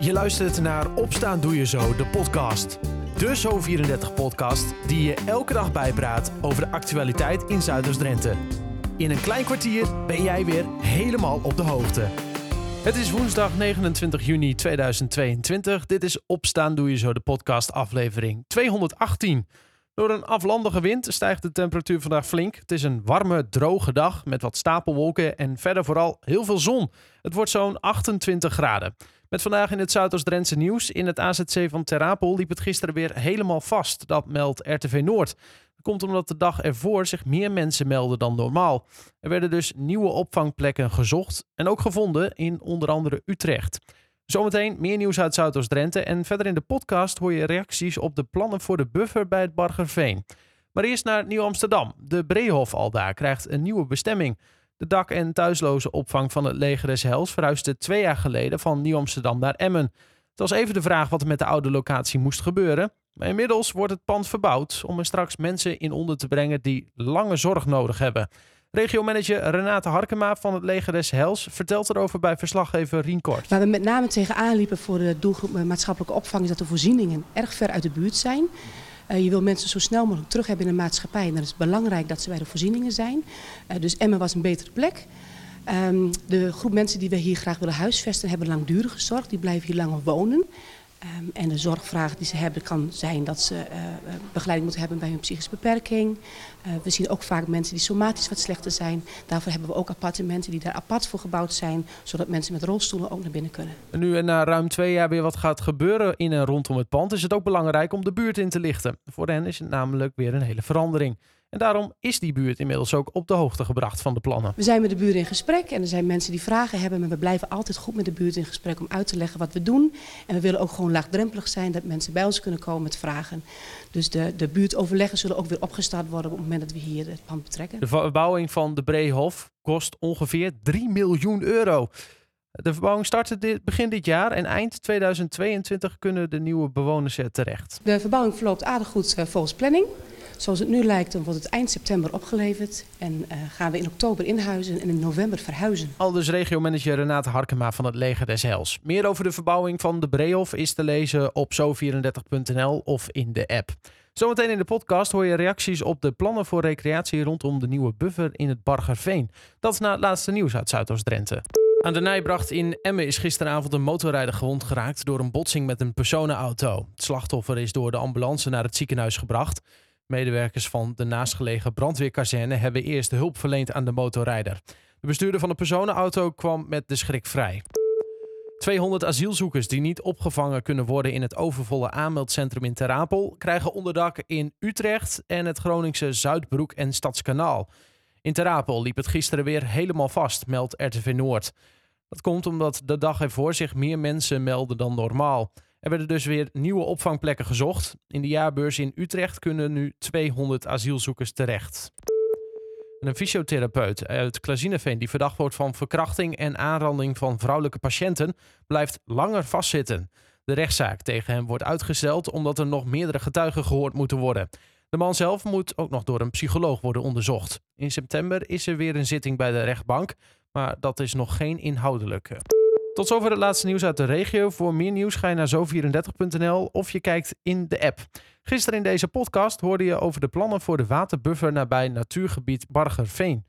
Je luistert naar Opstaan Doe Je Zo, de podcast. De Zo34-podcast die je elke dag bijpraat over de actualiteit in Zuiders-Drenthe. In een klein kwartier ben jij weer helemaal op de hoogte. Het is woensdag 29 juni 2022. Dit is Opstaan Doe Je Zo, de podcast aflevering 218. Door een aflandige wind stijgt de temperatuur vandaag flink. Het is een warme, droge dag met wat stapelwolken en verder vooral heel veel zon. Het wordt zo'n 28 graden. Met vandaag in het Zuidoost-Drentse nieuws. In het AZC van Terapel liep het gisteren weer helemaal vast. Dat meldt RTV Noord. Dat komt omdat de dag ervoor zich meer mensen melden dan normaal. Er werden dus nieuwe opvangplekken gezocht en ook gevonden in onder andere Utrecht. Zometeen meer nieuws uit Zuidoost-Drenthe en verder in de podcast hoor je reacties op de plannen voor de buffer bij het Bargerveen. Maar eerst naar Nieuw-Amsterdam. De Breehof al daar krijgt een nieuwe bestemming. De dak- en thuisloze opvang van het leger des Hels verhuisde twee jaar geleden van Nieuw-Amsterdam naar Emmen. Het was even de vraag wat er met de oude locatie moest gebeuren. Maar inmiddels wordt het pand verbouwd om er straks mensen in onder te brengen die lange zorg nodig hebben. Regiomanager Renate Harkema van het Leger des Hels vertelt erover bij verslaggever Rien Kort. Waar we met name tegenaan liepen voor de doelgroep maatschappelijke opvang is dat de voorzieningen erg ver uit de buurt zijn. Uh, je wil mensen zo snel mogelijk terug hebben in de maatschappij en dan is het belangrijk dat ze bij de voorzieningen zijn. Uh, dus Emmen was een betere plek. Um, de groep mensen die we hier graag willen huisvesten hebben langdurig zorg. Die blijven hier langer wonen. Um, en de zorgvraag die ze hebben kan zijn dat ze uh, begeleiding moeten hebben bij hun psychische beperking. Uh, we zien ook vaak mensen die somatisch wat slechter zijn. Daarvoor hebben we ook appartementen die daar apart voor gebouwd zijn. Zodat mensen met rolstoelen ook naar binnen kunnen. En nu er na ruim twee jaar weer wat gaat gebeuren in en rondom het pand... is het ook belangrijk om de buurt in te lichten. Voor hen is het namelijk weer een hele verandering. En daarom is die buurt inmiddels ook op de hoogte gebracht van de plannen. We zijn met de buurt in gesprek en er zijn mensen die vragen hebben. Maar we blijven altijd goed met de buurt in gesprek om uit te leggen wat we doen. En we willen ook gewoon laagdrempelig zijn dat mensen bij ons kunnen komen met vragen. Dus de, de buurtoverleggen zullen ook weer opgestart worden op het moment dat we hier het pand betrekken. De verbouwing van de Breehof kost ongeveer 3 miljoen euro. De verbouwing startte dit, begin dit jaar en eind 2022 kunnen de nieuwe bewoners er terecht. De verbouwing verloopt aardig goed uh, volgens planning. Zoals het nu lijkt, dan wordt het eind september opgeleverd. En uh, gaan we in oktober inhuizen en in november verhuizen. Al dus regiomanager Renate Harkema van het Leger des Hels. Meer over de verbouwing van de Breehof is te lezen op zo34.nl of in de app. Zometeen in de podcast hoor je reacties op de plannen voor recreatie rondom de nieuwe buffer in het Bargerveen. Dat is na het laatste nieuws uit Zuidoost-Drenthe. Aan de Nijbracht in Emmen is gisteravond een motorrijder gewond geraakt door een botsing met een personenauto. Het slachtoffer is door de ambulance naar het ziekenhuis gebracht. Medewerkers van de naastgelegen brandweerkazerne hebben eerst hulp verleend aan de motorrijder. De bestuurder van de personenauto kwam met de schrik vrij. 200 asielzoekers die niet opgevangen kunnen worden in het overvolle aanmeldcentrum in Terapel krijgen onderdak in Utrecht en het Groningse Zuidbroek en Stadskanaal. In Terapel liep het gisteren weer helemaal vast, meldt RTV Noord. Dat komt omdat de dag ervoor zich meer mensen melden dan normaal. Er werden dus weer nieuwe opvangplekken gezocht. In de jaarbeurs in Utrecht kunnen nu 200 asielzoekers terecht. een fysiotherapeut uit Klazineveen die verdacht wordt van verkrachting en aanranding van vrouwelijke patiënten blijft langer vastzitten. De rechtszaak tegen hem wordt uitgesteld omdat er nog meerdere getuigen gehoord moeten worden. De man zelf moet ook nog door een psycholoog worden onderzocht. In september is er weer een zitting bij de rechtbank, maar dat is nog geen inhoudelijke. Tot zover het laatste nieuws uit de regio. Voor meer nieuws ga je naar zo34.nl of je kijkt in de app. Gisteren in deze podcast hoorde je over de plannen voor de waterbuffer nabij natuurgebied Bargerveen.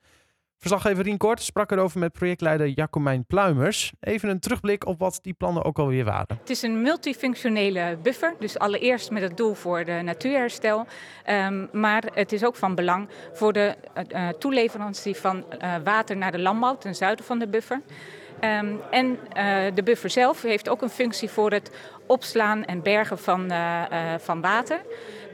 Verslaggever Rien Kort sprak erover met projectleider Jacomijn Pluimers. Even een terugblik op wat die plannen ook alweer waren. Het is een multifunctionele buffer, dus allereerst met het doel voor de natuurherstel. Um, maar het is ook van belang voor de uh, toeleverantie van uh, water naar de landbouw ten zuiden van de buffer. Um, en uh, de buffer zelf heeft ook een functie voor het opslaan en bergen van, uh, uh, van water.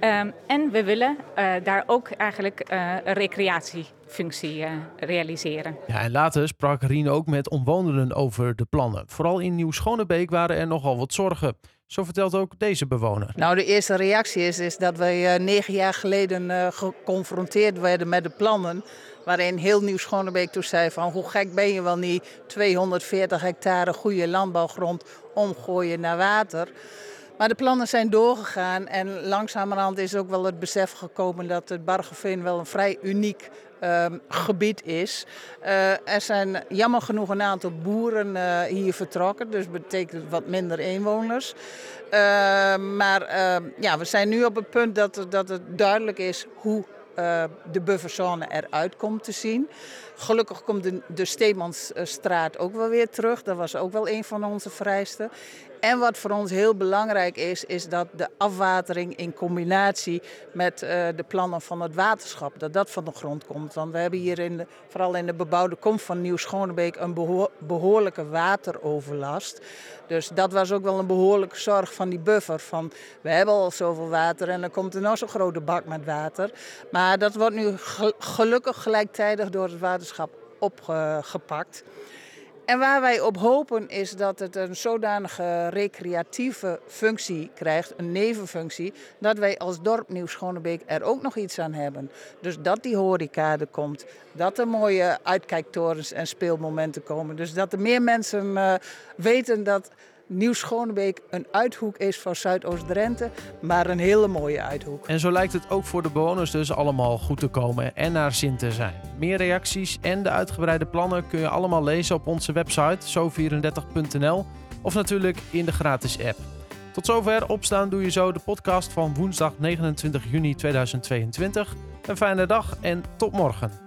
Um, en we willen daar ook eigenlijk een recreatiefunctie realiseren. Ja, en later sprak Rien ook met omwonenden over de plannen. Vooral in Nieuw-Schonebeek waren er nogal wat zorgen. Zo vertelt ook deze bewoner. Nou, de eerste reactie is, is dat wij negen jaar geleden geconfronteerd werden met de plannen waarin heel Nieuw-Schonebeek toen zei van hoe gek ben je wel niet 240 hectare goede landbouwgrond omgooien naar water. Maar de plannen zijn doorgegaan en langzamerhand is ook wel het besef gekomen dat het Bargeveen wel een vrij uniek um, gebied is. Uh, er zijn jammer genoeg een aantal boeren uh, hier vertrokken, dus betekent wat minder inwoners. Uh, maar ehm, ja, we zijn nu op het punt dat, dat het duidelijk is hoe uh, de bufferzone eruit komt te zien. Gelukkig komt de, de Steemansstraat ook wel weer terug. Dat was ook wel een van onze vereisten. En wat voor ons heel belangrijk is, is dat de afwatering in combinatie met uh, de plannen van het waterschap, dat dat van de grond komt. Want we hebben hier in vooral in de bebouwde kom van Nieuw-Schonebeek een behoor, behoorlijke wateroverlast. Dus dat was ook wel een behoorlijke zorg van die buffer. Van we hebben al zoveel water en dan komt er nog zo'n grote bak met water. Maar dat wordt nu gelukkig gelijktijdig door het waterschap opgepakt. En waar wij op hopen is dat het een zodanige recreatieve functie krijgt, een nevenfunctie, dat wij als dorp Nieuw-Schonebeek er ook nog iets aan hebben. Dus dat die horeca er komt, dat er mooie uitkijktorens en speelmomenten komen. Dus dat er meer mensen uh, weten dat Nieuw-Schonebeek een uithoek is van Zuidoost-Drenthe, maar een hele mooie uithoek. En zo lijkt het ook voor de bewoners dus allemaal goed te komen en naar zin te zijn. Meer reacties en de uitgebreide plannen kun je allemaal lezen op onze website zo34.nl of natuurlijk in de gratis app. Tot zover opstaan doe je zo de podcast van woensdag 29 juni 2022. Een fijne dag en tot morgen.